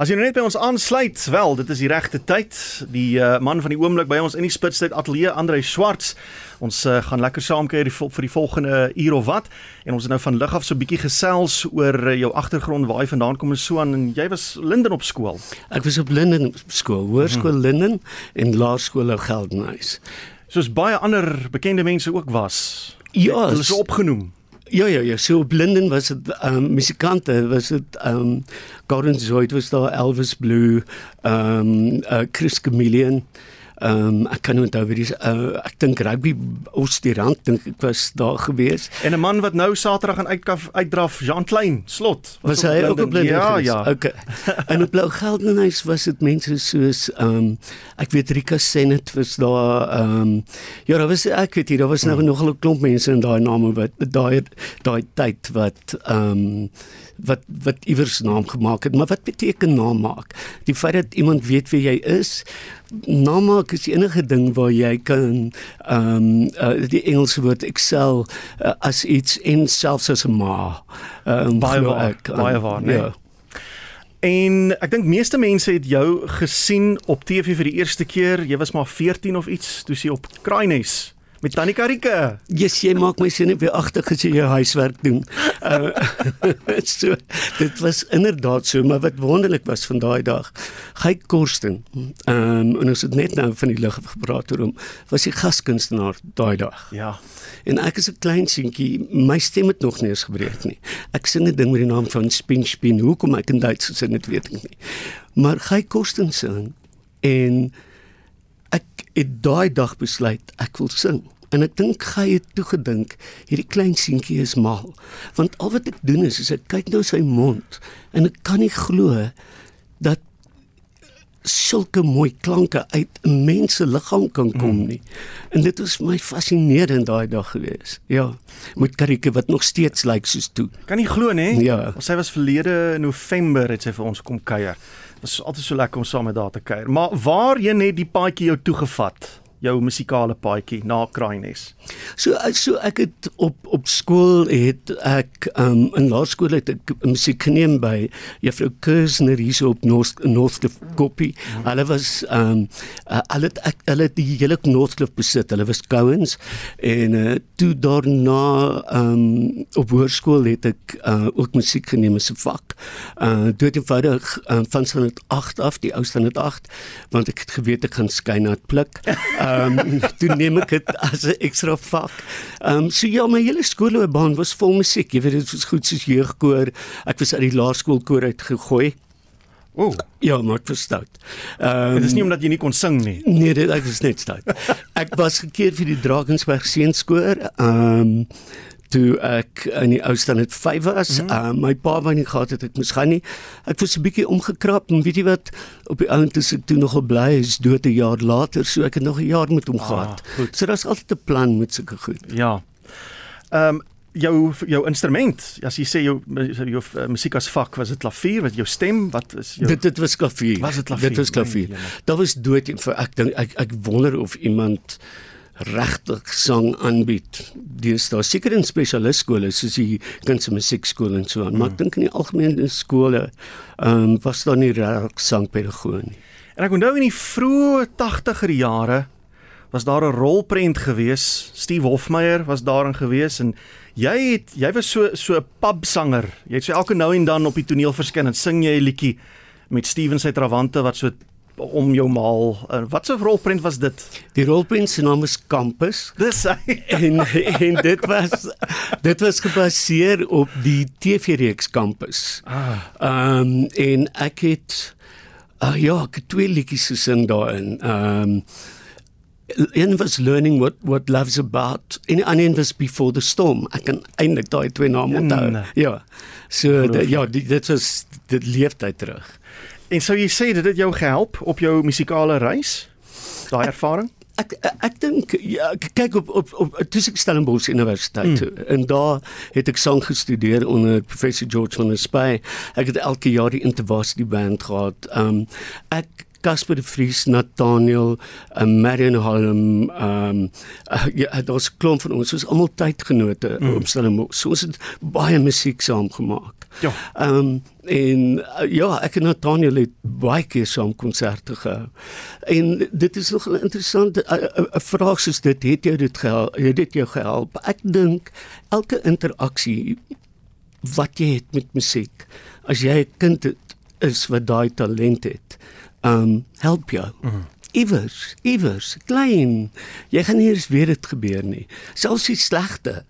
As jy nou net by ons aansluit, wel, dit is die regte tyd. Die uh, man van die oomblik by ons in die Spitstyd ateljee, Andre Swarts. Ons uh, gaan lekker saam kuier vir die volgende uur of wat. En ons het nou van lig af so 'n bietjie gesels oor uh, jou agtergrond, waar jy vandaan kom en so aan. En jy was Linden op skool. Ek was op Linden skool, Hoërskool hmm. Linden en Laerskool Geldenhuys. Soos baie ander bekende mense ook was. Ja, hulle is opgenoem. Ja ja ja, so Blinden was dit ehm um, musikante, was dit ehm um, Gordon Zoid was daar Elvis Blue, ehm um, uh, Chris Chameleon. Ehm um, ek kan onthou wie dis uh, ek dink rugby Oosterrand dink ek was daar gewees. En 'n man wat nou Saterdag aan uitkaf uitdraf Jean Klein slot. Was, was hy ook op Blinden? Ja ja. Okay. en op Blou Geldenhuis was dit mense soos ehm um, ek weet Rika Senet was daar ehm um, ja, daar was ek weet hier daar was nou hmm. nog 'n klomp mense in daai name wat daai daai tyd wat ehm um, wat wat iewers naam gemaak het, maar wat beteken naam maak? Die feit dat iemand weet wie jy is, naam maak is die enige ding waar jy kan ehm um, uh, die Engelse woord excel uh, as iets en selfs as 'n ma. Um, baie waar, ek, um, baie waar, nee. Ja. En ek dink meeste mense het jou gesien op TV vir die eerste keer. Jy was maar 14 of iets toe jy op Kraaines met Tannie Karike. Yes, jy maak my sin weer agter as jy jou huiswerk doen. Uh, so dit was inderdaad so, maar wat wonderlik was van daai dag. Hy Korsten. Ehm um, en ons het net nou van die lig gepraat oor hom. Was hy gaskunstenaar daai dag? Ja. En ek is 'n klein seentjie, my stem het nog nie eens gebreek nie. Ek sing 'n ding met die naam van Spin Spin. Hoekom ek in Duits gesing het, weet ek nie. Maar hy Korsten sing en het daai dag besluit ek wil sing. En ek dink hy het toe gedink hierdie klein seentjie is mal. Want al wat ek doen is, is ek kyk nou sy mond en ek kan nie glo dat sulke mooi klanke uit 'n mens se liggaam kan kom mm. nie. En dit was my fascinerend daai dag gewees. Ja, met Karike wat nog steeds lyk like soos toe. Kan nie glo nê? Ja. Sy was verlede November het sy vir ons kom kuier. Dit was altyd so lekker om saam met daar te kuier. Maar waarheen het die paadjie jou toegevat? Jou musikale paadjie na Kraaines? So so ek het op op skool het ek um, in laerskool het ek musiek geneem by Juffrou Kersner hier op North Northcliff Koppie. Mm. Hulle was ehm um, uh, hulle het ek hulle het die hele Northcliff besit. Hulle was Coens en uh, toe daarna ehm um, op hoërskool het ek uh, ook musiek geneem as 'n vak. Uh dit eenvoudig um, van standaard 8 af, die ou standaard 8, want ek het geweet ek gaan skyn na pluk. Uh, Ehm um, toe neem ek dit as 'n ekstra vak. Ehm um, so ja, my hele skoolloopbaan was vol musiek. Jy weet dit was goed soos jeugkoor. Ek was uit die laerskoolkoor uitgegooi. O, ja, maar dit was stout. Ehm um, Dit is nie omdat jy nie kon sing nie. Nee, dit ek was net stout. ek was gekeer vir die Drakensberg seenskoor. Ehm um, toe ek in die ou staan het 5 was. Mm -hmm. uh, my pa wou nie gehad het ek moes gaan nie. Ek was 'n bietjie omgekrap en weet jy wat op die ount is ek toe nogal bly is dood 'n jaar later so ek het nog 'n jaar met hom ah, gehad. Goed. So daar's altyd 'n plan met sulke goed. Ja. Ehm um, jou jou instrument as jy sê jou jou, jou uh, musiek as vak was dit klavier wat jou stem wat is jou Dit dit was klavier. Was dit klavier? Dit was klavier. Nee, Daar was dood vir ek dink ek ek wonder of iemand regtig sang aanbied. Dis daar seker in spesialistskole soos die kunste musiekskool en so aan, mm. maar ek hmm. dink in die algemene skole ehm um, was daar nie regtig sangpedagoog nie. En ek onthou in die vroeë 80er jare was daar 'n rolprent gewees. Steve Hofmeyer was daarin gewees en jy het jy was so so 'n pubsanger. Jy het so elke nou en dan op die toneel verskyn en sing jy 'n liedjie met Steven se Travante wat so om jou maal. Uh, wat se rolprent was dit? Die rolprent se naam is Campus. Dis hy. en en dit was dit was gebaseer op die TV-reeks Campus. Ah. Ehm um, en ek het uh, ja, ek het twee liedjies gesing daarin. Ehm um, een was learning what what love's about en die ander was before the storm ek kan eintlik daai twee name onthou ja so de, ja die, dit was dit leeftyd terug En sou jy sê dit het jou gehelp op jou musikale reis? Daai ervaring? Ek ek, ek dink ja, kyk op op op toe ek Stellenbosch Universiteit mm. en daar het ek sang gestudeer onder professor George van der Spy. Ek het elke jaar die intervarsity band gehad. Um ek Casper de Vries, Nathaniel, uh, Marion Halm, ehm um, uh, ja, daar's 'n klomp van ons. Ons almal tydgenote mm. op Stellenbosch. So ons het baie musiek saam gemaak. Ja. Ehm um, en ja, ek en Nathaniel het baie keer saam konserte gehou. En dit is nog 'n interessante 'n vraag soos dit het jou dit gehelp, het dit jou gehelp. Ek dink elke interaksie wat jy het met musiek, as jy 'n kind het, is wat daai talent het, um help jou. Mm. Iewers, iewers, klein. Jy gaan nie eens weet dit gebeur nie. Selfs die slegte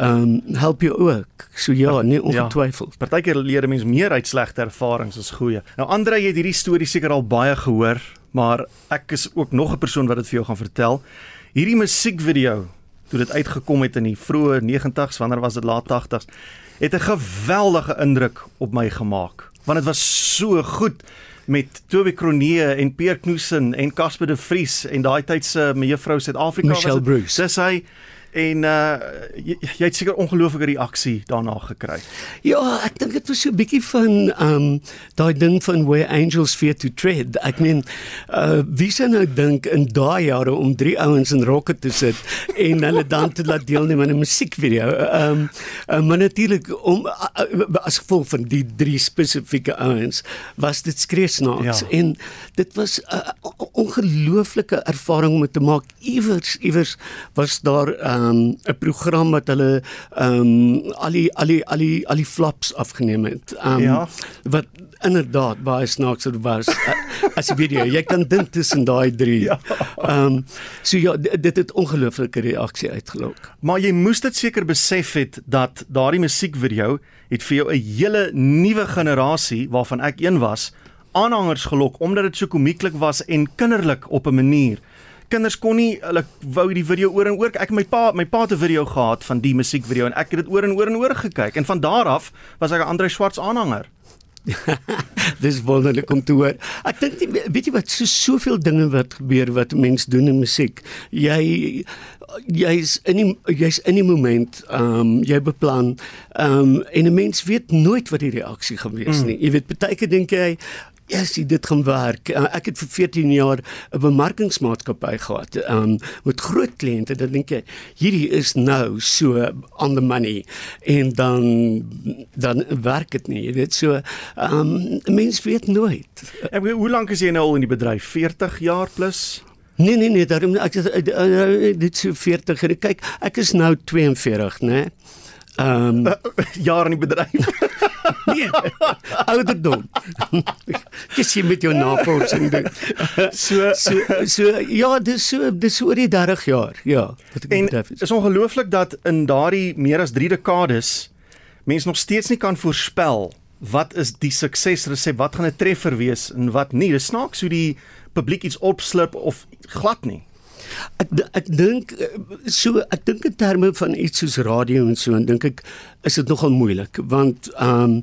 um help jou ook. So ja, nie ja. ongetwyfeld. Ja, Partykeer leer 'n mens meer uit slegte ervarings as goeie. Nou Andre, jy het hierdie storie seker al baie gehoor, maar ek is ook nog 'n persoon wat dit vir jou gaan vertel. Hierdie musiekvideo toe dit uitgekom het in die vroeë 90's, wanneer was dit laat 80's, het 'n geweldige indruk op my gemaak want dit was so goed met Toby Kronee en Pierre Knudsen en Casper de Vries en daai tyd se mevrou Suid-Afrika was dit. Dis hy en uh jy, jy het seker ongelooflike reaksie daarna gekry. Ja, ek dink dit was so 'n bietjie van um daai ding van where angels fear to tread. Ek meen uh wie sou nou dink in daai jare om drie ouens in rokke te sit en hulle dan te laat deelneem aan 'n musiekvideo. Um uh, maar natuurlik om uh, as gevolg van die drie spesifieke ouens was dit skreeusnaaks ja. en dit was 'n uh, ongelooflike ervaring om te maak. Iewers iewers was daar um um 'n program wat hulle um al die al die al die al die flops afgeneem het. Um ja. wat inderdaad baie snaaks was as 'n video. Jy kan dink tussen daai drie. Ja. Um so ja, dit het ongelooflike reaksie uitgelok. Maar jy moes dit seker besef het dat daardie musiekvideo het vir jou 'n hele nuwe generasie waarvan ek een was aanhangers gelok omdat dit so komieklik was en kinderlik op 'n manier kinders kon nie hulle wou die video oor en oor ek my pa my pa het 'n video gehad van die musiekvideo en ek het dit oor en oor en oor gekyk en van daar af was ek 'n Andre Swarts aanhanger. Dis wonderlik om te hoor. Ek dink weet jy wat so soveel dinge wat gebeur wat mense doen in musiek. Jy jy's in die jy's in die moment, ehm um, jy beplan ehm um, en 'n mens weet nooit wat die reaksie gaan wees mm. nie. Jy weet baie keer dink jy Ja, yes, dit gaan werk. Uh, ek het vir 14 jaar 'n bemarkingsmaatskappy gehad um, met groot kliënte. Dan dink jy, hierdie is nou so on the money en dan dan werk dit nie. Jy weet so, um, mens weet nooit. Ek weet hoe lank is jy nou al in die bedryf? 40 jaar plus? Nee nee nee, daarom ek dit so 40 en kyk, ek is nou 42, né? Ehm um, jaar in die bedryf. nee, ouderdom. Dis jy met jou navorsing ding. So so so ja, dis so dis oor die 30 jaar. Ja, en is. is ongelooflik dat in daardie meer as 3 dekades mense nog steeds nie kan voorspel wat is die suksesresep, wat gaan 'n treffer wees en wat nie. Dis snaaks hoe die publiek iets opslip of glad nie. Ek ek dink so ek dink in terme van iets soos radio en so en dink ek is dit nogal moeilik want ehm um,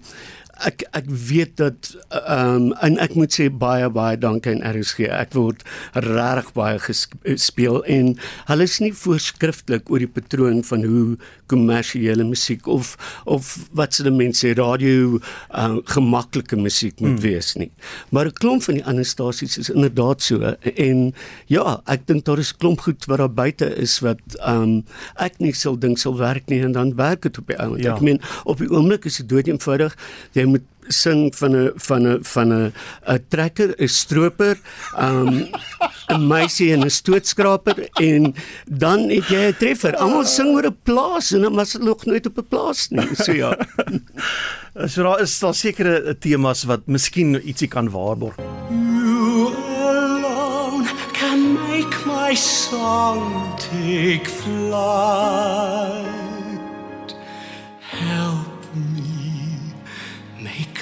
ek ek weet dat ehm um, en ek moet sê baie baie dankie aan RSG. Ek word regtig baie gespeel en hulle is nie voorskrifklik oor die patroon van hoe kommersiële musiek of of wat se mense radio uh, gemaklike musiek moet hmm. wees nie. Maar 'n klomp van die ander stasies is inderdaad so en ja, ek dink daar is klomp goed wat daar buite is wat ehm um, ek nie sou dink sal werk nie en dan werk dit op die ou. Ja. Ek meen op die oomblik is dit dood eenvoudig. Jy sing van 'n van 'n van 'n 'n trekker, 'n stroper, um 'n meisie en 'n stootskraper en dan het jy 'n treffer. Almal sing oor 'n plaas en dan was dit nog nooit op 'n plaas nie. So ja. so daar is daar sekere temas wat miskien ietsie kan waarborg. You alone can make my song take flight.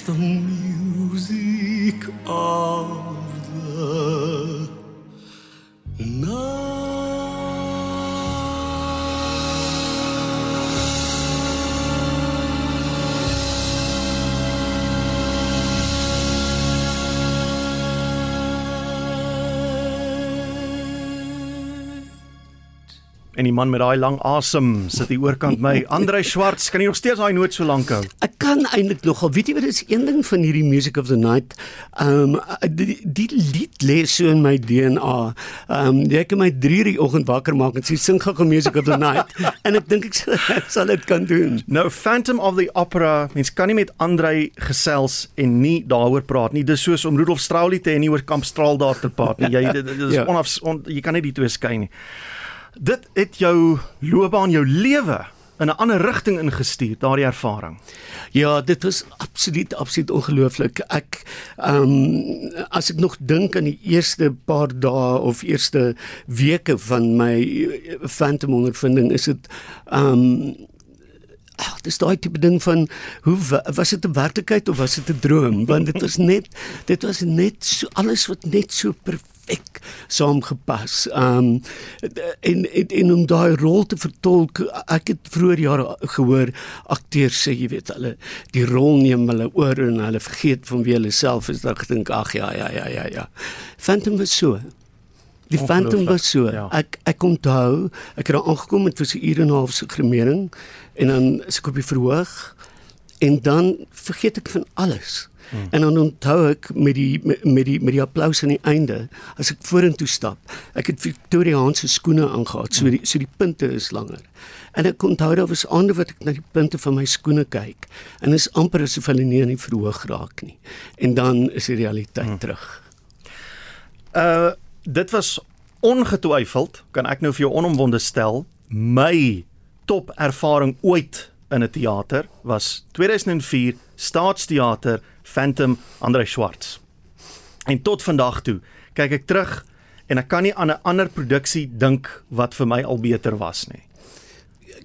The music of man met daai lang asem sit hier oorkant my, Andre Schwartz, kan jy nog steeds daai noot so lank hou? Ek kan eintlik nogal, weet jy wat is een ding van hierdie Music of the Night? Ehm um, die, die lied lê so in my DNA. Ehm um, jy kan my 3 uur die oggend wakker maak en sê sing gou Music of the Night en ek dink ek sal, ek sal dit kan doen. Nou Phantom of the Opera, mens kan nie met Andre gesels en nie daaroor praat nie. Dis soos om Rudolf Strauly te hê nie oor Kamp Straal daar te praat nie. Jy dit, dit is ja. onaf on, jy kan nie die twee skei nie. Dit het jou loopbaan, jou lewe in 'n ander rigting ingestuur, daardie ervaring. Ja, dit was absoluut absoluut ongelooflik. Ek ehm um, as ek nog dink aan die eerste paar dae of eerste weke van my phantom ondervinding, is dit ehm um, Ag, dis daai tipe ding van hoe was dit 'n werklikheid of was dit 'n droom? Want dit was net dit was net so alles wat net so perfek saamgepas. Um en en, en om daai rol te vertolk, ek het vroeër jare gehoor akteurs sê jy weet hulle die rol neem hulle oor en hulle vergeet van wie hulle self is. Dan dink ag ja ja ja ja ja. Phantom was so. Die Phantom was so. Ja. Ek ek onthou, ek het daar aangekom met vir 'n uur en 'n half se gremering en dan is ek op die verhoog en dan vergeet ek van alles. Hmm. En dan onthou ek met die met, die met die applous aan die einde as ek vorentoe stap. Ek het Victoriaanse skoene aangetree, so die so die punte is langer. En ek onthou daar was ander wat ek na die punte van my skoene kyk en is amper asof hulle nie in die verhoog raak nie. En dan is die realiteit hmm. terug. Uh dit was ongetwyfeld kan ek nou vir jou onomwonde stel my top ervaring ooit in 'n teater was 2004 Staatsteater Phantom Andre Schwartz. En tot vandag toe kyk ek terug en ek kan nie aan 'n ander produksie dink wat vir my al beter was nie.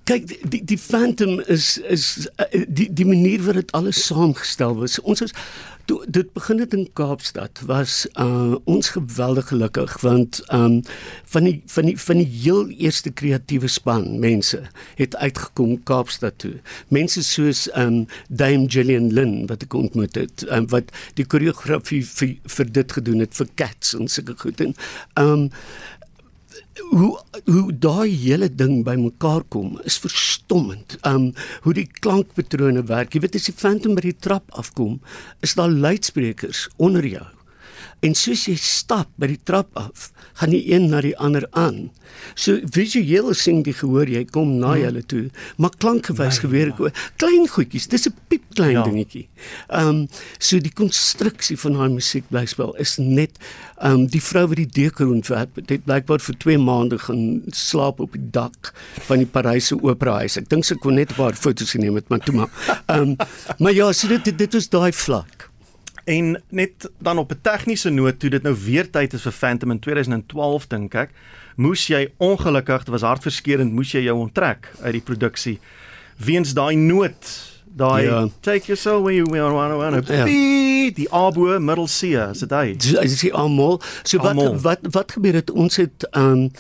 Kyk die die Phantom is is eh, die die manier wat dit alles saamgestel was. Ons is Toe dit begin het in Kaapstad was uh ons geweldig gelukkig want um van die van die van die heel eerste kreatiewe span mense het uitgekom Kaapstad toe. Mense soos um Dame Gillian Lynn wat ek ontmoet het um, wat die koreografie vir, vir dit gedoen het vir Cats en sulke goed en um hoe hoe daai hele ding bymekaar kom is verstommend. Um hoe die klankpatrone werk. Jy weet as die phantom by die trap afkom, is daar luidsprekers onder jou. En soos jy stap by die trap af, gaan die een na die ander aan. So visueel sing die gehoor jy kom na hmm. hulle toe, maar klankgewys gebeur ek ja. klein goedjies. Dis 'n piep klein ja. dingetjie. Ehm um, so die konstruksie van daai musiek blyspel is net ehm um, die vrou wat die ontwerp het, het blykbaar vir 2 maande gaan slaap op die dak van die Paryse Opera huis. Ek dink sy kon net 'n paar foto's geneem het, maar toe maar. Ehm um, maar ja, so dit dit was daai vlak. En net dan op 'n tegniese noot toe dit nou weer tyd is vir Phantom in 2012 dink ek, moes jy ongelukkig, dit was hartverskeurende, moes jy jou onttrek uit die produksie weens daai noot, daai ja. take yourself where you want to want to ja. be, die abo middel C, is dit hy? Dis is almal. So wat, wat wat wat gebeur het ons het um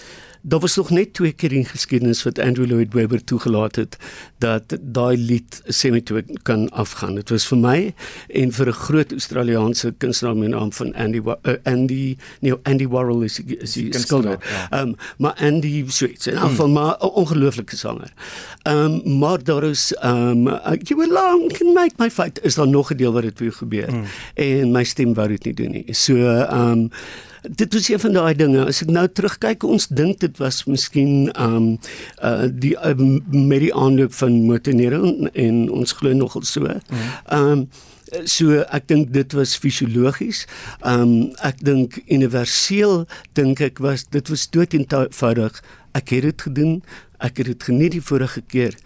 Daar was nog net twee keer in geskiedenis wat Andrew Lloyd Webber toegelaat het dat daai lied semitoon kan afgaan. Dit was vir my en vir 'n groot Australiese kunstenaar met naam van Andy uh, Andy nee Andy Warhol is is die skilder. Ja. Ehm um, maar Andy Sweet en afval hmm. maar 'n ongelooflike sanger. Ehm um, maar daar is ehm um, you alone can make my fight is daar nog 'n deel wat dit weer gebeur. Hmm. En my stem wou dit nie doen nie. So ehm um, dit was een van daai dinge as ek nou terugkyk ons dink dit was miskien um uh die um, met die aanloop van motonere en ons glo nogal so. Mm. Um so ek dink dit was fisiologies. Um ek dink universeel dink ek was dit was dood eenvoudig. Ek het dit gedoen. Ek het dit geniet die vorige keer.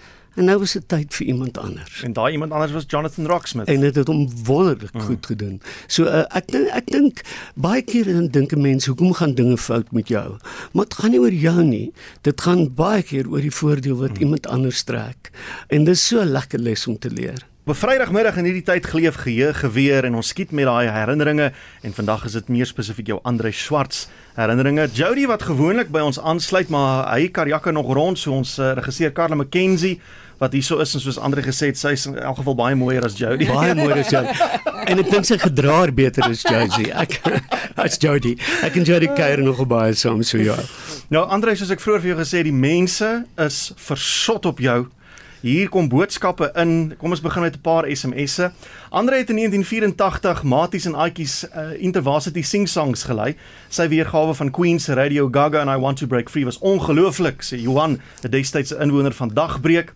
En nou is dit tyd vir iemand anders. En daai iemand anders was Jonathan Rocksmith. En dit het hom wonderlik mm. goed gedoen. So uh, ek dink ek dink baie keer dan dink 'n mens hoekom gaan dinge fout met jou? Maar dit gaan nie oor jou nie. Dit gaan baie keer oor die voordeel wat mm. iemand anders trek. En dis so 'n lekker les om te leer. Op Vrydagmiddag in hierdie tyd geleef geheue geweer en ons skiet met daai herinneringe en vandag is dit meer spesifiek jou Andre Schwartz herinneringe. Jody wat gewoonlik by ons aansluit maar hy karjakke nog rond so ons uh, regisseur Karla McKenzie wat hierso is en soos Andre gesê het, sy is in elk geval baie mooier as Jody. Baie mooier as Jody. En ek dink sy gedraar beter as Jody. Ek as Jody. Ek en Jody kuier nogal baie saam so ja. Nou Andre, soos ek vroeër vir jou gesê het, die mense is versot op jou. Hier kom boodskappe in. Kom ons begin met 'n paar SMS'e. Andre het in 1984 Maties en Aatjies uh, Intervarsity Sing Songs gelei. Sy weergawe van Queen se Radio Gaga and I Want to Break Free was ongelooflik, sê Johan, 'n destydse inwoner van Dagbreek.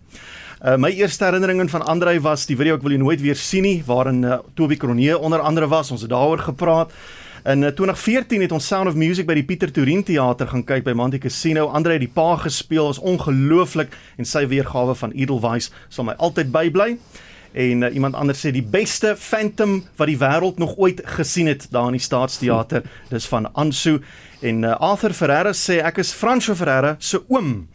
Uh, my eerste herinneringe van Andre was die video ek wil jy nooit weer sien nie waarin uh, Toby Kronee onder andere was. Ons het daaroor gepraat. In 2014 het ons Sound of Music by die Pieter Torin Theater gaan kyk by Monte Casino. Andre het die pa gespeel, is ongelooflik en sy weergawe van Edelweiss sal my altyd bybly. En uh, iemand anders sê die beste Phantom wat die wêreld nog ooit gesien het daar in die Staatsteater, dis van Ansu en uh, Arthur Ferreira sê ek is Franco Ferreira se oom.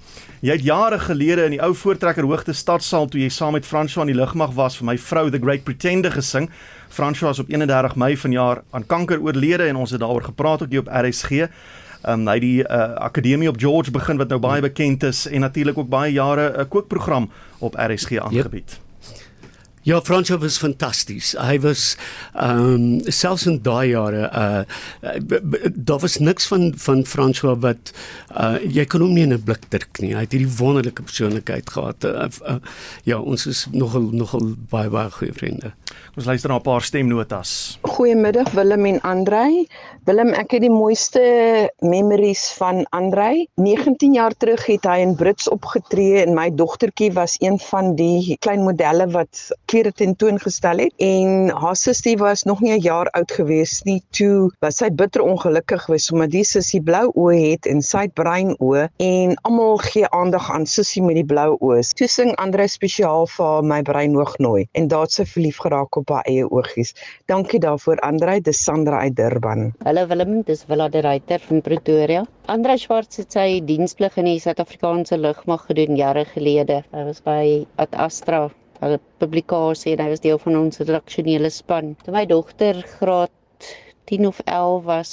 Jy het jare gelede in die ou voortrekker hoogte stadsaal toe jy saam met Franco aan die lugmag was vir my vrou The Great Pretender gesing. François op 31 Mei vanjaar aan kanker oorlede en ons het daaroor gepraat ook hier op RSG. Ehm um, hy die uh, akademie op George begin wat nou baie bekend is en natuurlik ook baie jare 'n uh, kookprogram op RSG aangebied. Yep. Ja, Fransjo was fantasties. Hy was ehm um, selfs in daai jare uh daar was niks van van Fransjo wat uh jy kon hom nie in 'n blik druk nie. Hy het hierdie wonderlike persoonlikheid gehad. Uh, uh, ja, ons is nogal nogal baie baie goeie vriende. Ons luister na 'n paar stemnotas. Goeiemiddag Willem en Andrei. Willem, ek het die mooiste memories van Andrei. 19 jaar terug het hy in Brits opgetree en my dogtertjie was een van die klein modelle wat klere tentoongestel het en haar sussie was nog nie 'n jaar oud gewees nie toe was sy bitter ongelukkig gewees omdat die sussie blou oë het en sy het bruin oë en almal gee aandag aan sussie met die blou oë. Toe sing Andre spesiaal vir haar my brein hoognooi en daad sy verlief geraak op haar eie oogies. Dankie daarvoor Andre, dis Sandra uit Durban. Hallo Willem, dis Willa de Ruyter van Pretoria. Andre Schwartz het sy diensplig in die Suid-Afrikaanse lugmag gedoen jare gelede. Hy was by Ad Astra 'n publikasie en hy was deel van ons redaksionele span. Toe my dogter graad 10 of 11 was,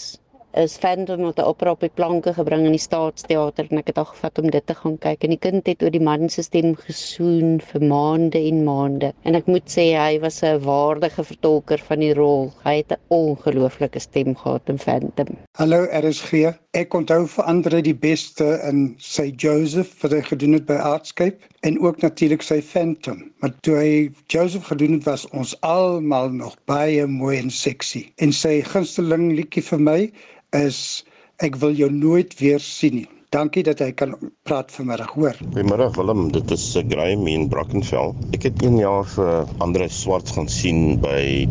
is Phantom met 'n opera op die planke gebring in die Staatsteater en ek het al gevat om dit te gaan kyk. En die kind het oor die man se stem gesoen vir maande en maande. En ek moet sê hy was 'n waardige vertolker van die rol. Hy het 'n ongelooflike stem gehad in Phantom Hallo RSG ek onthou vir Andre die beste in sy Joseph wat hy gedoen het by Artscape en ook natuurlik sy Phantom. Maar toe hy Joseph gedoen het was ons almal nog baie mooi en sexy. En sy gunsteling liedjie vir my is ek wil jou nooit weer sien nie. Dankie dat hy kan praat vanmiddag, hoor. Goeiemôre Willem, dit is uh, Graham in Brackenfell. Ek het 1 jaar vir Andre Swart gaan sien by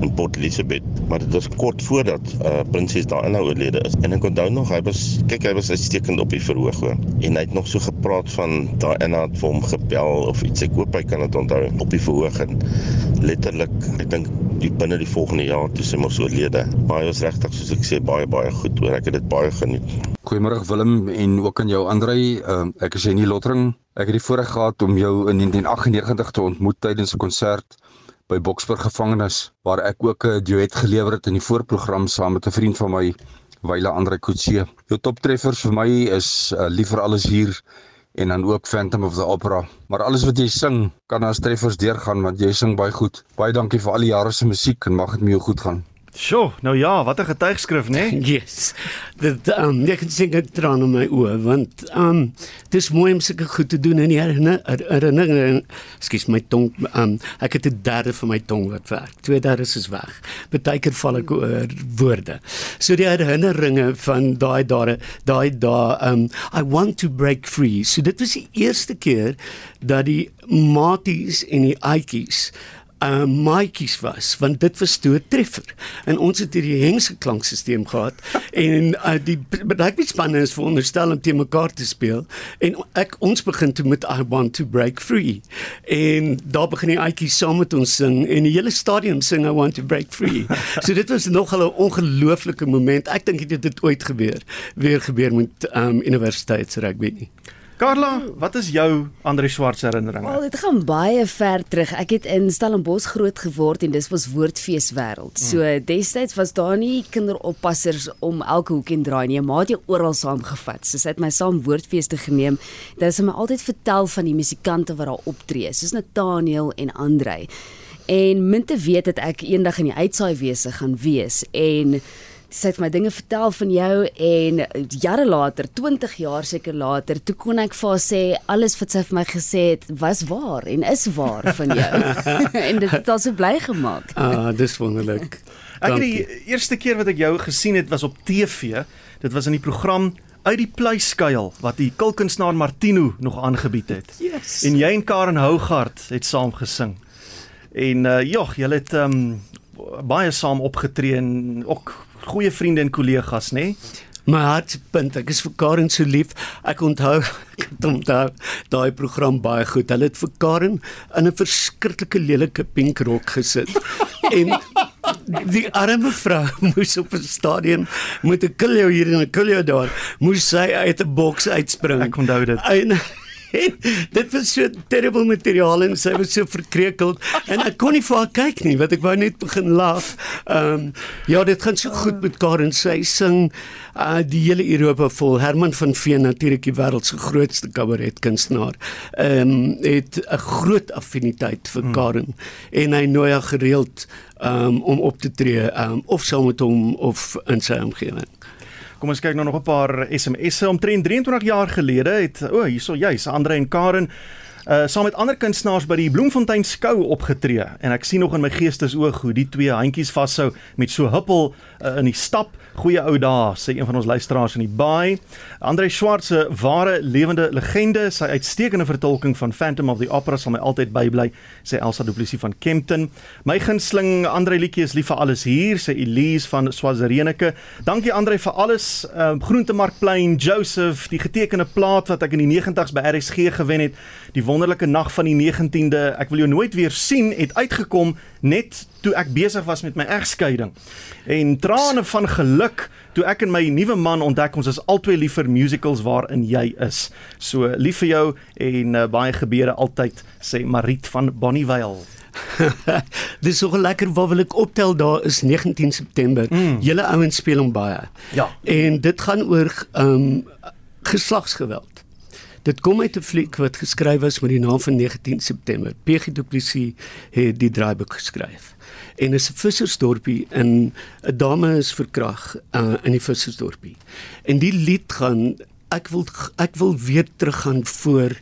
in Port Elizabeth, maar dit was kort voordat uh, prinses Diana oorlede is. En ek onthou nog hy was kyk hy was uitstekend op die verhoog hoor. En hy het nog so gepraat van Diana het vir hom gebel of iets ek hoop hy kan dit onthou op die verhoog en letterlik ek dink die binne die volgende jaar toe sy mos oorlede. Baie was regtig soos ek sê baie baie goed hoor. Ek het dit baie geniet. Goeiemôre Willem en ook aan jou Andrei. Uh, ek is Jenny Lottering. Ek het die voorreg gehad om jou in 1998 te ontmoet tydens 'n konsert by Boksburg gevangenis waar ek ook 'n duet gelewer het in die voorprogram saam met 'n vriend van my, Wyle Andrei Kutse. Jou toptreffers vir my is uh, Lief vir alles hier en dan ook Phantom of the Opera. Maar alles wat jy sing kan as treffers deurgaan want jy sing baie goed. Baie dankie vir al die jare se musiek en mag dit met jou goed gaan. Sjoe, nou ja, wat 'n getuigskrif, né? Nee? Yes. Dit ehm um, ek kan sê ek traan in my oë want ehm um, dis mooi om sulke goed te doen in die herinnering. Ekskuus my tong ehm um, ek het 'n derde van my tong wat werk. Twee derde is weg. Partykeer val ek oor woorde. So die herinneringe van daai dare, daai dae ehm um, I want to break free. So dit was die eerste keer dat die maties en die aitjies uh maatjies was want dit was toe 'n treffer. En ons het hierdie hengse klankstelsel gehad en uh, die rugby-spanne is veronderstel om te mekaar te speel. En ek ons begin toe met I want to break free. En daar begin die aitjies saam met ons sing en die hele stadion sing I want to break free. So dit was nog 'n ongelooflike moment. Ek dink dit het ooit gebeur weer gebeur met um universiteitsrugby nie Carla, wat is jou Andre Swart herinneringe? Al dit gaan baie ver terug. Ek het in Stellenbosch groot geword en dis was woordfees wêreld. So destyds was daar nie kinderoppassers om elke hoek en draai nie. Ma het jou oral saamgevat. So sy het my saam woordfees te geneem. Dit het my altyd vertel van die musikante wat daar optree, soos Nathaniel en Andrei. En min te weet dat ek eendag in die uitsaaiwese gaan wees en sy het my dinge vertel van jou en jare later, 20 jaar seker later, toe kon ek vir haar sê alles wat sy vir my gesê het was waar en is waar van jou. en dit het haar so bly gemaak. Ah, dis wonderlik. Ek het die eerste keer wat ek jou gesien het was op TV. Dit was in die program uit die pleiskuil wat die kulkunsnaar Martino nog aangebied het. Yes. En jy en Karen Hougaard het saam gesing. En uh jog, julle het um baie saam opgetree en ook goeie vriende en kollegas, nê? Nee? My hartpunt, ek is vir Karen so lief. Ek onthou ek het onthou daai program baie goed. Hulle het vir Karen in 'n verskriklike lelike pink rok gesit. en die arme vrou moes op 'n stadion met 'n kiljo hier en 'n kiljo daar, moes sy uit 'n boks uitspring. Ek onthou dit. En, en dit was so terrible materiaal en sy was so verkreukeld en ek kon nie vir haar kyk nie want ek wou net begin lag. Ehm um, ja, dit gaan so goed met Karen. Sy sing uh die hele Europa vol. Herman van Veen natuurlik die wêreld se grootste kabaretkunstenaar. Ehm um, het 'n groot affiniteit vir Karen en hy nooi haar gereeld um, om op te tree um, of saam met hom of in sy omgewing. Kom ons kyk nou nog 'n paar SMS'e. Omtrent 23 jaar gelede het o, oh, hierso juis Andre en Karen uh saam met ander kunstenaars by die Bloemfontein skou opgetree en ek sien nog in my geestesoog hoe die twee handjies vashou met so huppel uh, in die stap. Goeie ou dae, sê een van ons luisteraars in die baai. Andre Swart se ware lewende legende, sy uitstekende vertolking van Phantom of the Opera sal my altyd bybly, sê Elsa Du Plessis van Kempton. My gunsteling Andre liedjie is lief vir alles hier, sê Elise van Swazirenike. Dankie Andre vir alles. Uh, Groentemarkplein, Joseph, die getekende plaat wat ek in die 90's by RSG gewen het, die wonderlike nag van die 19de, ek wil jou nooit weer sien, het uitgekom net toe ek besig was met my egskeiding. En trane van geluk toe ek en my nuwe man ontdek ons is albei lief vir musicals waarin jy is. So lief vir jou en uh, baie gebeure altyd sê Marit van Bonnievale. Dis so lekker wat wil ek optel daar is 19 September. Mm. Julle ouens speel hom baie. Ja. En dit gaan oor ehm um, geslagsgeweld. Dit kom uit 'n fliek wat geskryf is met die naam van 19 September. PG Du Plessis het die draaiboek geskryf. En is 'n vissersdorpie in 'n dame is verkrag uh, in die vissersdorpie. En die lied gaan ek wil ek wil weer teruggaan voor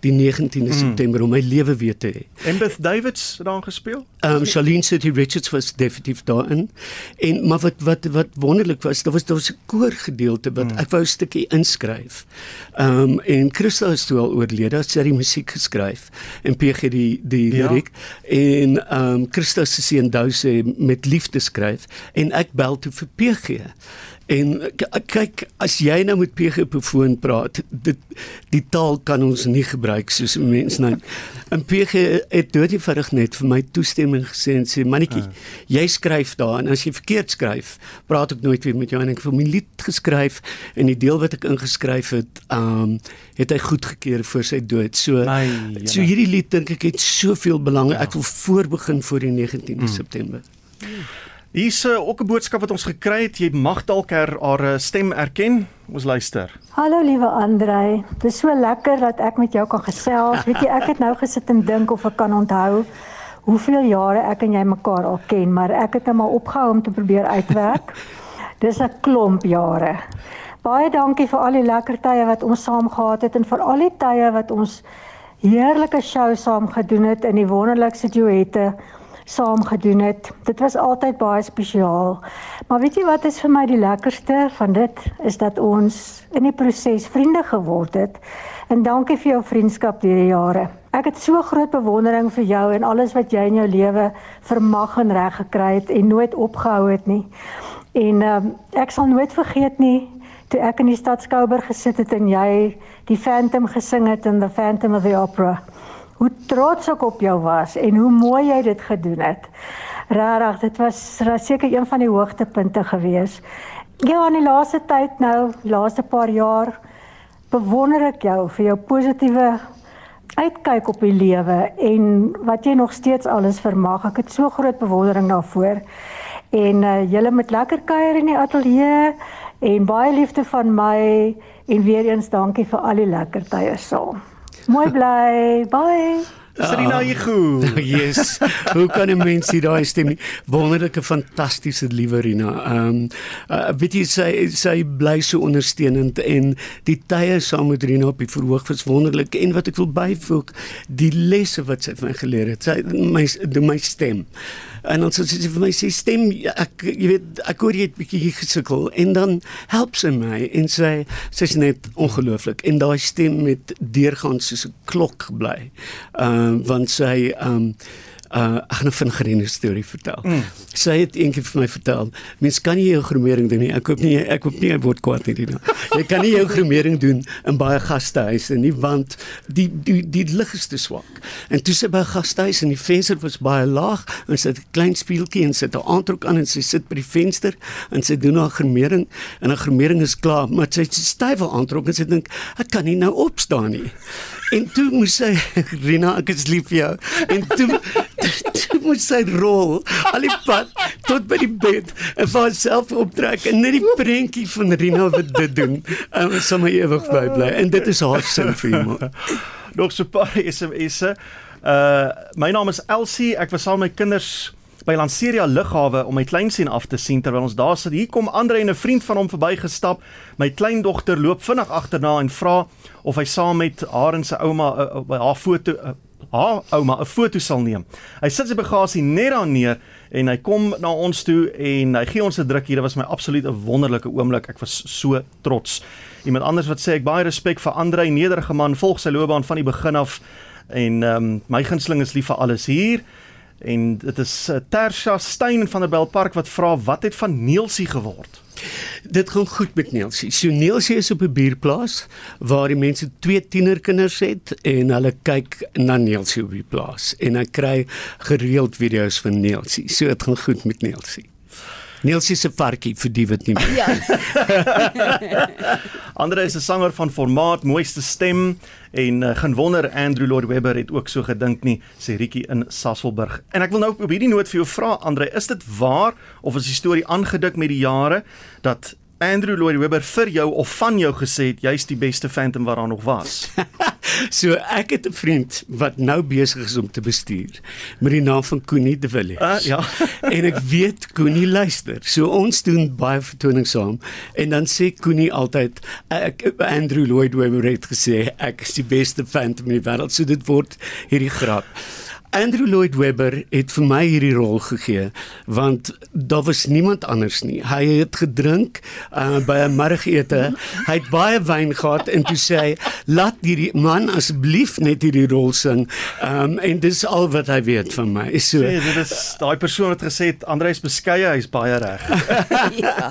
die 19de mm. September om my lewe weer te hê. En Beth Davids het daarin gespeel? Ehm um, Charlene City Richards was definitief daarin. En maar wat wat wat wonderlik was, daar was daar was 'n koorgedeelte wat mm. ek wou 'n stukkie inskryf. Ehm um, en Christa is toe al oorlede, sy het die musiek geskryf en PG die die Ja. liriek en ehm um, Christa se seun Dou sê met liefde skryf en ek bel toe vir PG. En kyk, as jy nou met PG op 'n foon praat, dit die taal kan ons nie gebruik soos 'n mens nou. En PG het doodieverig net vir my toestemming gesê en sê mannetjie, jy skryf daar en as jy verkeerd skryf, praat ek nooit weer met jou en ek vir my lied geskryf en die deel wat ek ingeskryf het, ehm um, het hy goedgekeur voor sy dood. So My so hierdie lied dink ek het soveel belang. Ek wil voorbegin voor die 19de September. Hier's uh, ook 'n boodskap wat ons gekry het. Jy mag dalk haar, haar uh, stem erken. Ons luister. Hallo liewe Andrei. Dit is so lekker dat ek met jou kan gesels. Weet jy, ek het nou gesit en dink of ek kan onthou hoeveel jare ek en jy mekaar al ken, maar ek het nou maar opgehou om te probeer uitwerk. Dis 'n klomp jare. Baie dankie vir al die lekker tye wat ons saam gehad het en vir al die tye wat ons heerlike show saam gedoen het in die wonderlikste duette saam gedoen het. Dit was altyd baie spesiaal. Maar weet jy wat is vir my die lekkerste van dit is dat ons in die proses vriende geword het. En dankie vir jou vriendskap deur die jare. Ek het so groot bewondering vir jou en alles wat jy in jou lewe vermag en reg gekry het en nooit opgehou het nie. En um, ek sal nooit vergeet nie toe ek in die stad Skouber gesit het en jy die Phantom gesing het in The Phantom of the Opera hoe trots ek op jou was en hoe mooi jy dit gedoen het. Regtig, dit was seker een van die hoogtepunte gewees. Ja, in die laaste tyd nou, laaste paar jaar bewonder ek jou vir jou positiewe uitkyk op die lewe en wat jy nog steeds alles vermag. Ek het so groot bewondering daarvoor. En uh, julle met lekker kuier in die ateljee en baie liefde van my en weer eens dankie vir al die lekker tye saam. Mooi bly. Bye. Serena Igu. yes. Hoe kan 'n mens hier daai stem nie? Wonderlike fantastiese liewe Rina. Ehm um, uh, weet jy sy sy bly so ondersteunend en die tye saam met Rina op die verhoog was wonderlik en wat ek wil byvoeg, die lesse wat sy van my geleer het. Sy my my stem. En dan sê sy vir my sê stem ek jy weet ek hoor jy het bietjie gesukkel en dan help sy my en sy sy's net ongelooflik en daai stem met deurgaan soos 'n klok bly. Ehm um, want sy ehm um, uh ek gaan 'n vinnige storie vertel. Mm. Sy het eendag vir my vertel, mens kan nie jou gromering doen nie. Ek koop nie ek koop nie 'n woord kwaad nie Rina. Jy kan nie jou gromering doen in baie gastehuise nie want die die die lig is te swak. En toe sy by 'n gastehuis en die venster was baie laag en sy het 'n klein spieeltjie en sy het 'n aantrek aan en sy sit by die venster en sy doen haar gromering en haar gromering is klaar, maar sy het 'n stywe aantrek en sy dink ek kan nie nou opstaan nie. En toe moes sy Rina, ek is lief vir jou. En toe toe moes sy rol al die pad tot by die bed en vir haarself optrek en net die prentjie van Rina wat dit doen. En um, sommer ewig bly bly. En dit is haar sin vir humor. Nog so 'n paar SMS'e. Uh my naam is Elsie. Ek was saam met my kinders by Lanseria lughawe om my kleinseun af te sien terwyl ons daar sit. Hier kom Andre en 'n vriend van hom verbygestap. My kleindogter loop vinnig agterna en vra of hy saam met haar en sy ouma uh, uh, haar foto uh, haar ouma 'n foto sal neem. Hy sit sy bagasie net daar neer en hy kom na ons toe en hy gee ons 'n druk hier. Dit was my absoluut 'n wonderlike oomblik. Ek was so trots. Iemand anders wat sê ek baie respek vir Andre, nederige man, volg sy loopbaan van die begin af en ehm um, my gunsteling is lief vir alles hier. En dit is uh, Tersha Steyn van der Bell Park wat vra wat het van Neelsie geword? Dit gaan goed met Neelsie. So Neelsie is op 'n buurplaas waar die mense twee tienerkinders het en hulle kyk na Neelsie op die plaas en hy kry gereeld video's van Neelsie. So dit gaan goed met Neelsie. Neelsie se varkie vir die wat nie weet. Ja. Andre is 'n sanger van formaat, mooiste stem en uh, geen wonder Andrew Lloyd Webber het ook so gedink nie, sê Rietjie in Sasolburg. En ek wil nou op hierdie noot vir jou vra Andre, is dit waar of is die storie aangedik met die jare dat Andrew Lloyd Webber vir jou of van jou gesê het jy's die beste Phantom wat daar nog was? so ek het 'n vriend wat nou besig is om te bestuur met die naam van Koenie de Villiers. Uh, ja. en ek weet Koenie luister. So ons doen baie vertonings saam en dan sê Koenie altyd ek Andrew Lloyd Webber het gesê ek is die beste Phantom in die wêreld. So dit word hierdie grap. Andrew Lloyd Webber het vir my hierdie rol gegee want daar was niemand anders nie. Hy het gedrink uh, by 'n middagete. Hy het baie wyn gehad en toe sê hy, "Laat hierdie man asseblief net hierdie rol sing." Um, en dis al wat hy weet van my. So sê dit is daai persoon wat gesê het Andreus beskeie, hy's baie reg. ja.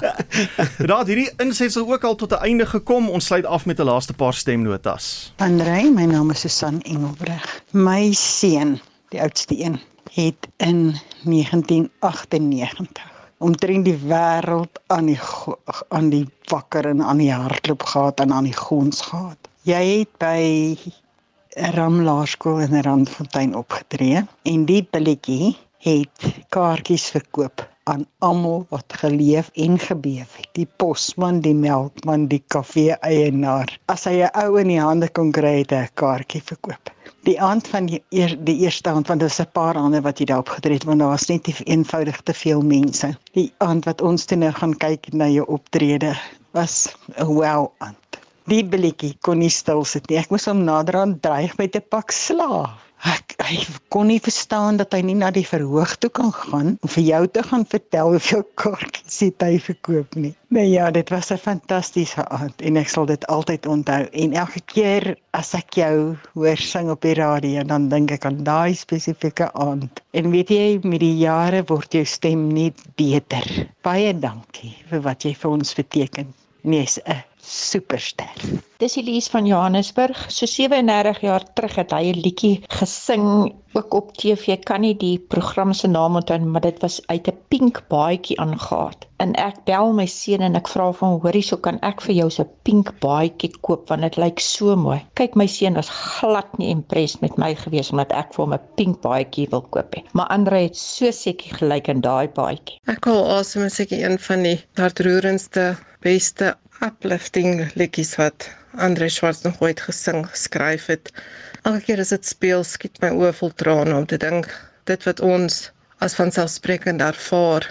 Daar hierdie insetsel ook al tot 'n einde gekom. Ons sluit af met 'n laaste paar stemnotas. Andrei, my naam is Susan Engelbreg. My seun die oudste een, het in 1998 omtrent die wêreld aan die aan die wakker en aan die hardloop gehad en aan die gons gehad. Jy het by Ramlaerskool in Randfontein opgetree en die billetjie het kaartjies verkoop aan almal wat geleef en gebeef het. Die posman, die melkman, die kafee eienaar. As hy 'n ou in die hande kon kry, het hy 'n kaartjie verkoop die aand van die, die eerste aand want daar was 'n paar ander wat jy daar opgetree het want daar was net nie eenvoudig te veel mense. Die aand wat ons toe nou gaan kyk na jou optrede was 'n wow aand. Die billetjie kon nie stil sit nie. Ek moes hom nader aan dreig met 'n pak slaag. Ek hy kon nie verstaan dat hy nie na die verhoog toe kan gaan om vir jou te gaan vertel hoeveel kaartjies hy verkoop nie. Nee ja, dit was 'n fantastiese aand en ek sal dit altyd onthou. En elke keer as ek jou hoor sing op die radio, dan dink ek aan daai spesifieke aand. En weet jy, met die jare word jou stem net beter. Baie dankie vir wat jy vir ons beteken. Nee's 'n superster. Dis Elise van Johannesburg. So 37 jaar terug het hy 'n liedjie gesing ook op TV. Kan nie die program se naam onthou nie, maar dit was uit 'n pink baadjie aangegaat. En ek bel my seun en ek vra vir hom, "Hoorie, so kan ek vir jou so 'n pink baadjie koop want dit lyk so mooi." Kyk, my seun was glad nie impressed met my gewees omdat ek vir hom 'n pink baadjie wil koop hê. Maar Andre het so seker gelyk in daai baadjie. Ek awesome is seker een van die hartroerendste, beste uplifting liedjies wat Andre Schwartz nog ooit gesing, geskryf het. Elke keer as dit speel, skiet my oë vol trane om te dink dit wat ons as vanselfsprekend ervaar.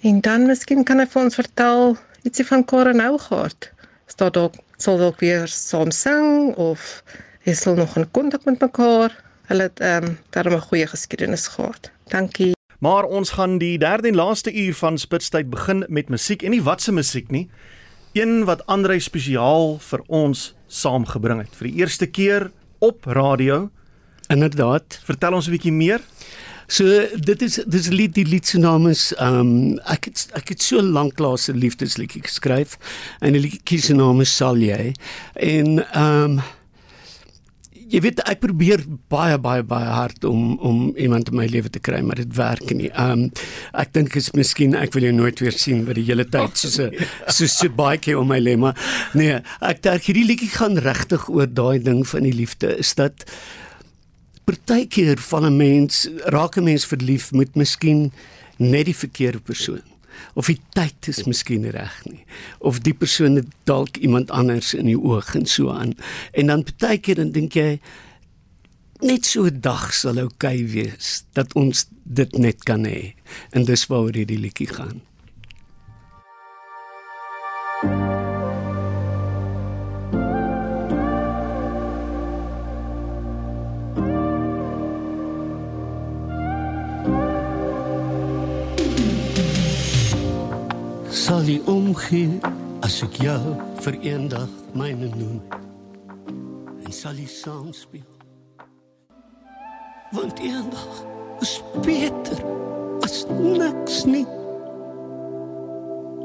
En dan miskien kan hy vir ons vertel ietsie van Karen Hougaard. Staan dalk sal dalk weer saam sing of is hulle nog in kontak met mekaar? Hulle het ehm um, daarom 'n goeie geskiedenis gehad. Dankie. Maar ons gaan die derde en laaste uur van Spitstyd begin met musiek en nie watse musiek nie. Een wat Andrei spesiaal vir ons saamgebring het vir die eerste keer op radio. Inderdaad. Vertel ons 'n bietjie meer. So dit is dis lied die lied se naam is um ek het ek het so lank laas 'n liefdesliedjie geskryf en die liedjie se naam is Sal jy en um jy weet ek probeer baie baie baie hard om om iemand in my lewe te kry maar dit werk nie. Um ek dink is miskien ek wil jou nooit weer sien vir die hele tyd soos 'n so so baie keer om my lemma. Nee, ek dink hierdie liedjie gaan regtig oor daai ding van die liefde is dat partykeer van 'n mens raak 'n mens verlief met miskien net die verkeerde persoon of die tyd is miskien reg nie. Of die persoon het dalk iemand anders in die oog en so aan. En dan partykeer dan dink jy net so 'n dag sal oukei okay wees dat ons dit net kan hê. En dis waaroor hierdie liedjie gaan sal jy omgee as ek jou vir eendag myne noem en sal jy saam speel want eendag is beter as niks nie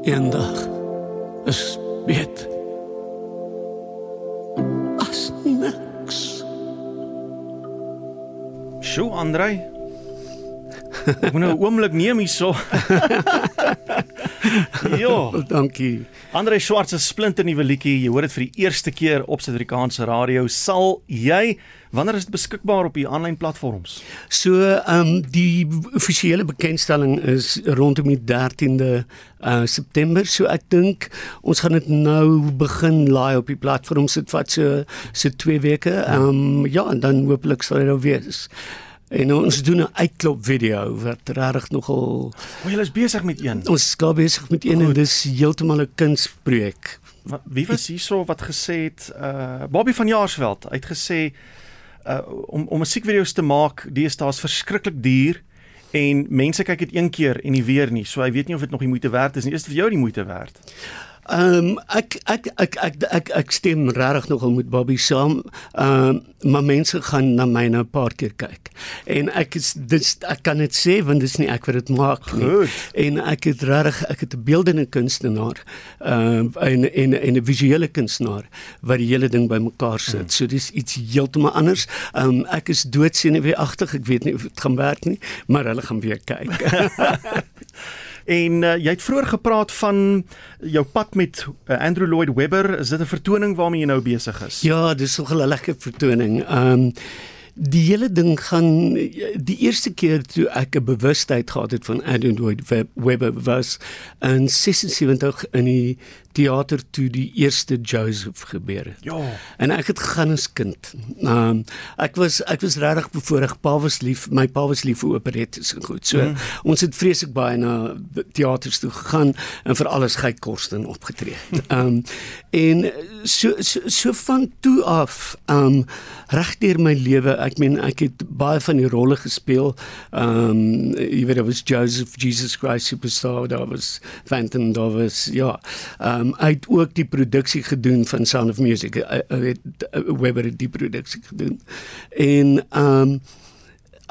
eendag is beter as niks Sjoe Andrei. Ek moet nou 'n oomblik neem hierso. Jo, dankie. Andre Swart se splinte nuwe liedjie, jy hoor dit vir die eerste keer op Suid-Afrikaanse radio. Sal jy wanneer is dit beskikbaar op die aanlyn platforms? So, ehm um, die offisiële bekendstelling is rondom die 13de uh, September. So ek dink ons gaan dit nou begin laai op die platforms. Dit vat so so 2 weke. Ehm um, ja, en dan hopelik sal dit nou wees. En ons doen 'n uitklop video wat regtig nogal O, jy is besig met een. Ons is klaar besig met een Goed. en dis heeltemal 'n kunsprojek. Wie was hierso wat gesê het uh Bobby van Jaarsveld het gesê uh om om musiekvideo's te maak, dis daar's verskriklik duur en mense kyk dit een keer en nie weer nie. So hy weet nie of dit nog die moeite werd is nie. Is dit vir jou die moeite werd? Ehm um, ek, ek ek ek ek ek stem regtig nogal met Bobby saam. Ehm um, maar mense gaan na my nou 'n paar keer kyk. En ek is dis ek kan dit sê want dis nie ek wat dit maak nie. Goed. En ek het regtig ek het 'n beeldende kunstenaar ehm uh, en en en 'n visuele kunstenaar wat die hele ding bymekaar sit. Hmm. So dis iets heeltemal anders. Ehm um, ek is doodsenuweeagtig. Ek weet nie of dit gaan werk nie, maar hulle gaan weer kyk. En uh, jy het vroeër gepraat van jou pad met uh, Andrew Lloyd Webber. Is dit 'n vertoning waarmee jy nou besig is? Ja, dis 'n gelukkige vertoning. Ehm um, die hele ding gaan die eerste keer toe ek 'n bewustheid gehad het van Andrew Lloyd Webber was in 76 in die teater toe die eerste Joseph gebeur het. Ja. En ek het gegaan as kind. Ehm um, ek was ek was regtig bevoorreg. Pa was lief, my pa was lief vir operettes en goed. So mm. ons het vreeslik baie na teaters toe gegaan en vir alles gey Korsten opgetree. Ehm um, en so, so so van toe af ehm um, regdeur my lewe, ek meen ek het baie van die rolle gespeel. Ehm um, jy weet, daar was Joseph Jesus Christ Superstar, daar was Phantom, daar was ja. Ehm um, hy het ook die produksie gedoen van Sound of Music. Hy het Webber die produksie gedoen. En ehm um,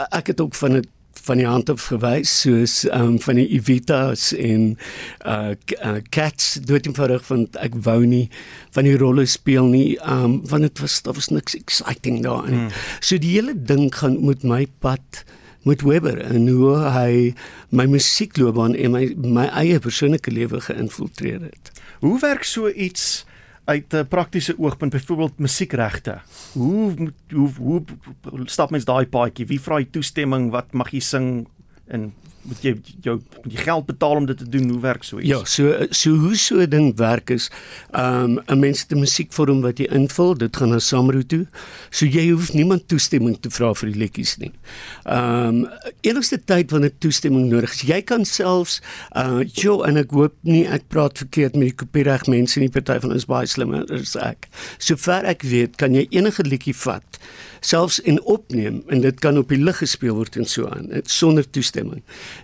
ek het ook van 'n van die hand af gewys soos ehm um, van die Evitas en uh, uh Cats dood eenvoudig want ek wou nie van die rolle speel nie ehm um, want dit was daar was niks exciting daarin. Hmm. So die hele ding gaan met my pad met Webber en hoe hy my musiekloopbaan en my my eie persoonlike lewe geïnfiltreer het. Hoe werk so iets uit 'n praktiese oogpunt byvoorbeeld musiekregte? Hoe hoe hoe stap mens daai paadjie? Wie vra jy toestemming? Wat mag jy sing? En moet jy jou moet jy geld betaal om dit te doen? Hoe werk so iets? Ja, so so hoe so 'n ding werk is, ehm um, 'n mens het 'n musiekvorm wat jy invul, dit gaan na Samro toe. So jy hoef niemand toestemming te vra vir die liedjies nie. Ehm um, enigste tyd wanneer toestemming nodig is, jy kan selfs uh jo en ek hoop nie ek praat verkeerd met die kopiereg mense in die party van ons baie slimmer as ek. Sover ek weet, kan jy enige liedjie vat selfs en opneem en dit kan op die lig gespeel word en so aan sonder toestemming.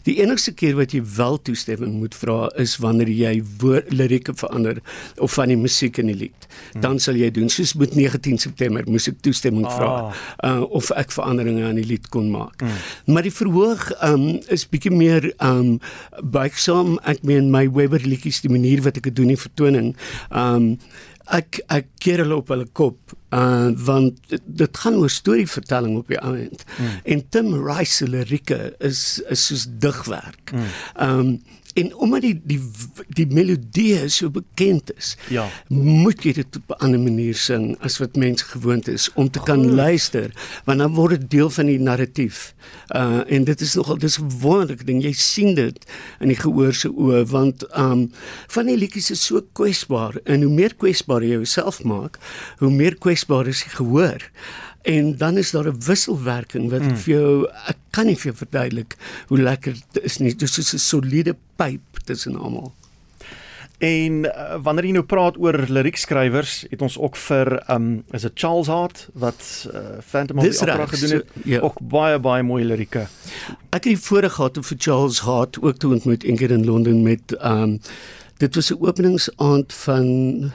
Die enigste keer wat jy wel toestemming moet vra is wanneer jy lirieke verander of van die musiek in die lied. Hmm. Dan sal jy doen soos met 19 September moes ek toestemming vra ah. uh, of ek veranderinge aan die lied kon maak. Hmm. Maar die verhoog um, is bietjie meer um buigsaam. Ek meen my Weber liedjies die manier wat ek dit doen in vertoning. Um ek ek keer hulle op hulle kop uh want dit, dit gaan oor storievertelling op die ouend mm. en Tim Rice se lirieke is is soos digwerk. Mm. Um en omdat die die die melodie so bekend is, ja. moet jy dit op 'n ander manier sing as wat mense gewoond is om te kan Goed. luister, want dan word dit deel van die narratief. Uh en dit is nogal dis 'n wonderlike ding. Jy sien dit in die gehoor se oë want um van die liedjies is so kwesbaar en hoe meer kwesbaar jy jouself maak, hoe meer kwesbaar is die gehoor. En dan is daar 'n wisselwerking wat mm. vir jou ek kan nie vir jou verduidelik hoe lekker dit is nie. Dit is 'n soliede pyp tussen almal. En uh, wanneer jy nou praat oor liriekskrywers, het ons ook vir um is dit Charles Hart wat uh, Phantom of the Opera gedoen het. So, ja. Ook baie baie mooi lirieke. Ek het die voorreg gehad om vir Charles Hart ook te ontmoet een keer in Londen met um dit was 'n openingsaand van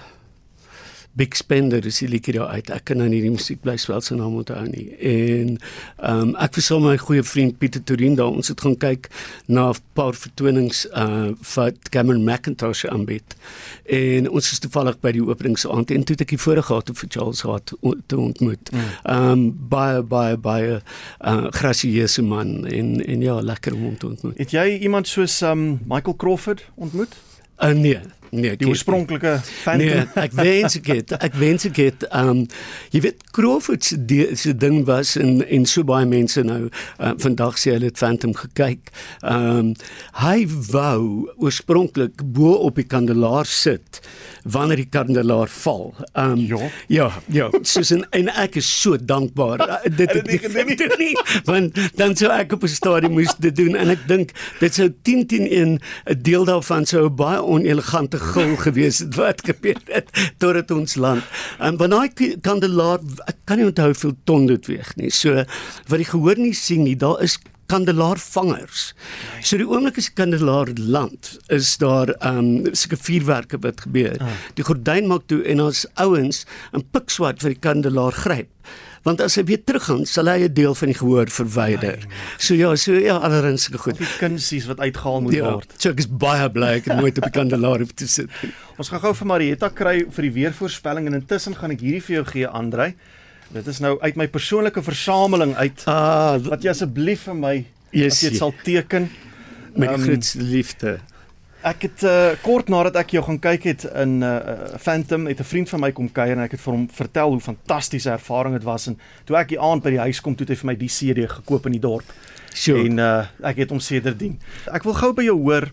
Big Spender is die liedjie daar uit. Ek kan nou nie die musiekblyspel se naam onthou nie. En ehm um, ek met my goeie vriend Pieter Turin daar. Ons het gaan kyk na 'n paar vertonings uh van Cameron McIntosh aanbied. En ons is toevallig by die openingsaand en toe het ek die voorreg gehad om vir Charles Hart te ontmoet. Mm. Ehm um, baie baie baie uh gracieuse man en en ja, lekker om hom te ontmoet. Het jy iemand soos um Michael Crawford ontmoet? Uh, nee, Nee, die oorspronklike fan. Nee, ek wens ek het ek wens ek het um jy weet Crawford se se ding was en en so baie mense nou uh, vandag sê hulle het Phantom gekyk. Um hy wou oorspronklik bo op die kandelaar sit wanneer die kandelaar val. Um ja, ja, ja soos en, en ek is so dankbaar. Uh, dit het nie gedoen nie, nie want dan sou ek op 'n stadium moes dit doen en ek dink dit sou 10 10 in 'n deel daarvan sou baie onelegante gul gewees het wat gebeur het tot dit ons land. En wanneer hy kandelaar ek kan nie onthou hoeveel ton dit weeg nie. So wat jy gehoor nie sien nie, daar is kandelaarvangers. So die oomblik as die kandelaar land, is daar um sulke vuurwerke wat gebeur. Ah. Die gordyn maak toe en ons ouens in pikswart vir die kandelaar gryp want as hy weer teruggaan sal hy 'n deel van die gehoor verwyder. Nee, nee. So ja, so ja, allerhande goed. Die kunsies wat uitgehaal moet ja, word. So ek is baie bly ek het nooit op die kandelaar hoef te sit. Ons gaan gou vir Marietta kry vir die weervoorspelling en intussen gaan ek hierdie vir jou gee Andrej. Dit is nou uit my persoonlike versameling uit. Ah, wat jy asseblief vir my yes, as jy dit sal teken met um, grootste liefde. Ek het uh, kort nadat ek jou gaan kyk het in uh, Phantom het 'n vriend van my kom kuier en ek het vir hom vertel hoe fantastiese ervaring dit was en toe ek die aand by die huis kom toe het hy vir my die CD gekoop in die dorp. Sure. En uh, ek het hom sedertdien. Ek wil gou by jou hoor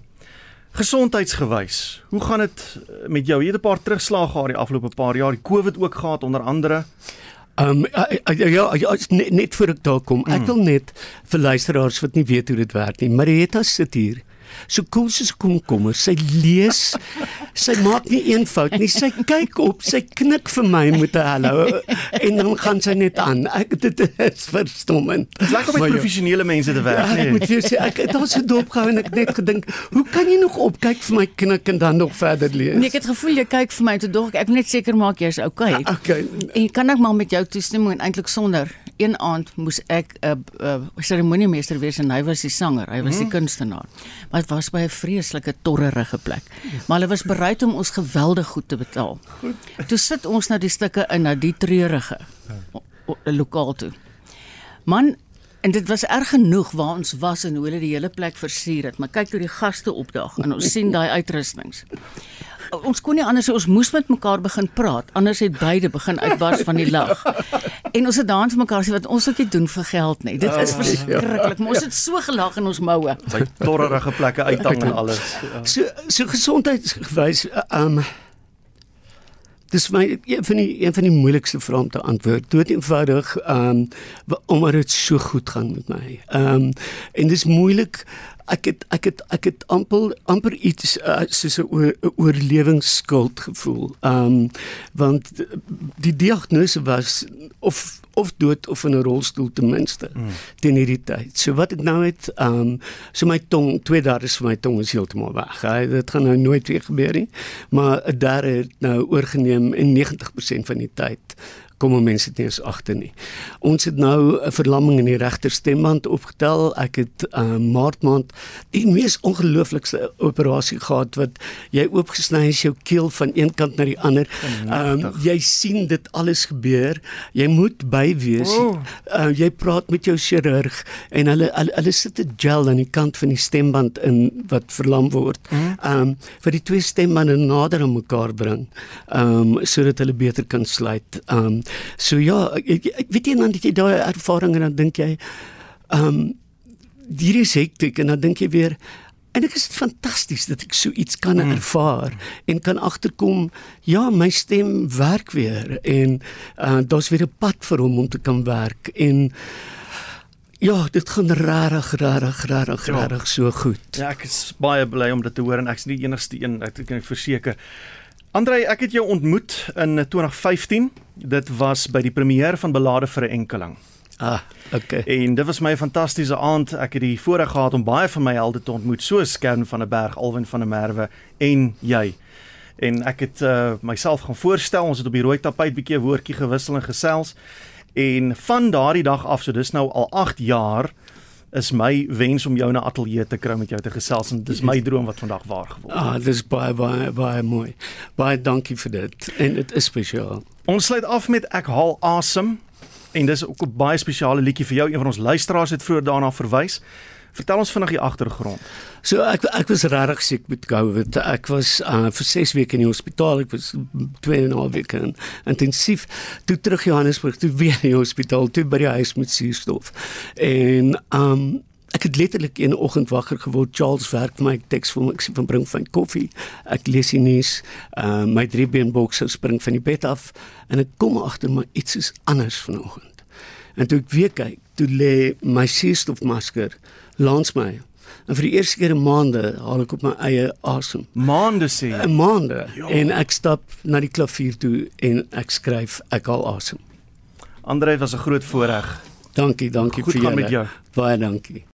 gesondheidsgewys. Hoe gaan dit met jou? Jy het 'n paar terugslae gehad die afgelope paar jaar, die COVID ook gehad onder andere. Ehm um, ja, ja net, net voor ek daar kom. Ek mm. wil net vir luisteraars wat nie weet hoe dit werk nie. Marietta sit hier so cool soos komkommer. Sy lees, sy maak nie een fout nie. Sy kyk op, sy knik vir my met 'n hallo en dan gaan sy net aan. Ek dit is verstommend. Dis lekker om met professionele mense te werk. Ja, ek moet vir sê ek het daar so dop gehou en ek net gedink, hoe kan jy nog opkyk vir my knik en dan nog verder lees? Nee, ek het gevoel jy kyk vir my te dog. Ek moet net seker maak jy's okay. Okay. En kan ek maar met jou toestemming en eintlik sonder een aand moes ek 'n uh, 'n uh, seremoniemeester wees en hy was die sanger, hy was die Mhm. kunstenaar. Maar dit was by 'n vreeslike torrerige plek. Maar hulle was bereid om ons geweldig goed te betaal. Toe sit ons nou die stukke in na die treurige o- o- lokaal toe. Man, en dit was erg genoeg waar ons was en hoe hulle die hele plek versier het. Maar kyk hoe die gaste opdag en ons sien daai uitrustings. Ons kon nie anders ons moes met mekaar begin praat, anders het beide begin uitbars van die lag. En ons het vir mekaar sê wat ons ook nie doen vir geld nie. Dit is Oh, verskriklik, maar ons het so gelag in ons moue. By torrerige plekke uithang en alles. Ja. So so gesondheidsgewys ehm um, Dis my een van die een van die moeilikste vrae om te antwoord. Dood eenvoudig ehm um, omdat dit so goed gaan met my. Ehm um, en dis moeilik. Ek het ek het ek het amper amper iets uh, soos 'n oor, oorlewingsskuld gevoel. Ehm um, want die diagnose was of of dood of in 'n rolstoel ten minste mm. teen hierdie tyd. So wat ek nou het, ehm um, so my tong, twee derdes van my tong is heeltemal weg. Hy, dit gaan nou nooit weer gebeur nie. Maar 'n derde het nou oorgeneem en 90% van die tyd kom mense nie eens agter nie. Ons het nou 'n verlamming in die regter stemband opgetel. Ek het uh, maart maand die mees ongelooflikste operasie gehad wat jy oopgesny is jou keel van een kant na die ander. Ehm um, jy sien dit alles gebeur. Jy moet by wees. Oh. Uh, jy praat met jou chirurg en hulle hulle, hulle sit 'n gel aan die kant van die stemband in wat verlam word. Ehm um, vir die twee stembande nader aan mekaar bring. Ehm um, sodat hulle beter kan sluit. Ehm um, so ja, ek, ek weet jy dan dat jy daai ervaring en dan dink jy ehm um, hierdie is hektiek en dan dink jy weer En ek is dit fantasties dat ek so iets kan mm. ervaar en kan agterkom ja my stem werk weer en uh, daar's weer 'n pad vir hom om te kan werk en ja dit gaan regtig regtig regtig Ja. regtig so goed. Ja, ek is baie bly om dit te hoor en ek's nie die enigste een, ek kan verseker. Andrei, ek het jou ontmoet in 2015. Dit was by die premier van Belade vir 'n enkeling. Ah, okay. En dit was my 'n fantastiese aand. Ek het die voorreg gehad om baie van my helde te ontmoet, soos Kern van der Berg, Alwyn van der Merwe en jy. En ek het uh, myself gaan voorstel. Ons het op die rooi tapijt bietjie 'n woordjie gewissel en gesels. En van daardie dag af, so dis nou al 8 jaar, is my wens om jou na ateljee te kry met jou te gesels en dis my droom wat vandag waar geword het. Ah, dis baie baie baie mooi. Baie dankie vir dit en dit is spesiaal. Ons sluit af met Ek haal asem en dis ook 'n baie spesiale liedjie vir jou. Een van ons luisteraars het vroeër daarna verwys. Vertel ons vinnig die agtergrond. So ek ek was regtig siek met COVID. Ek was uh, vir 6 weke in die hospitaal. Ek was 2 en 'n half weke in intensief. Toe terug Johannesburg, toe weer in die hospitaal, toe by die huis met suurstof. En um Ek het letterlik een oggend wakker geword. Charles werk vir my ek teks vir my ek sê van bring van koffie. Ek lees die nuus. Uh my driebeenboks spring van die bed af en ek kom agter maar iets is anders vanoggend. En toe ek weer kyk, toe lê my suurstofmasker langs my. En vir die eerste keer in maande haal ek op my eie asem. Maande sê jy? Maande. Ja. En ek stap na die klavier toe en ek skryf ek haal asem. Andrei was 'n groot voorreg. Dankie, dankie Goed vir julle. Baie dankie.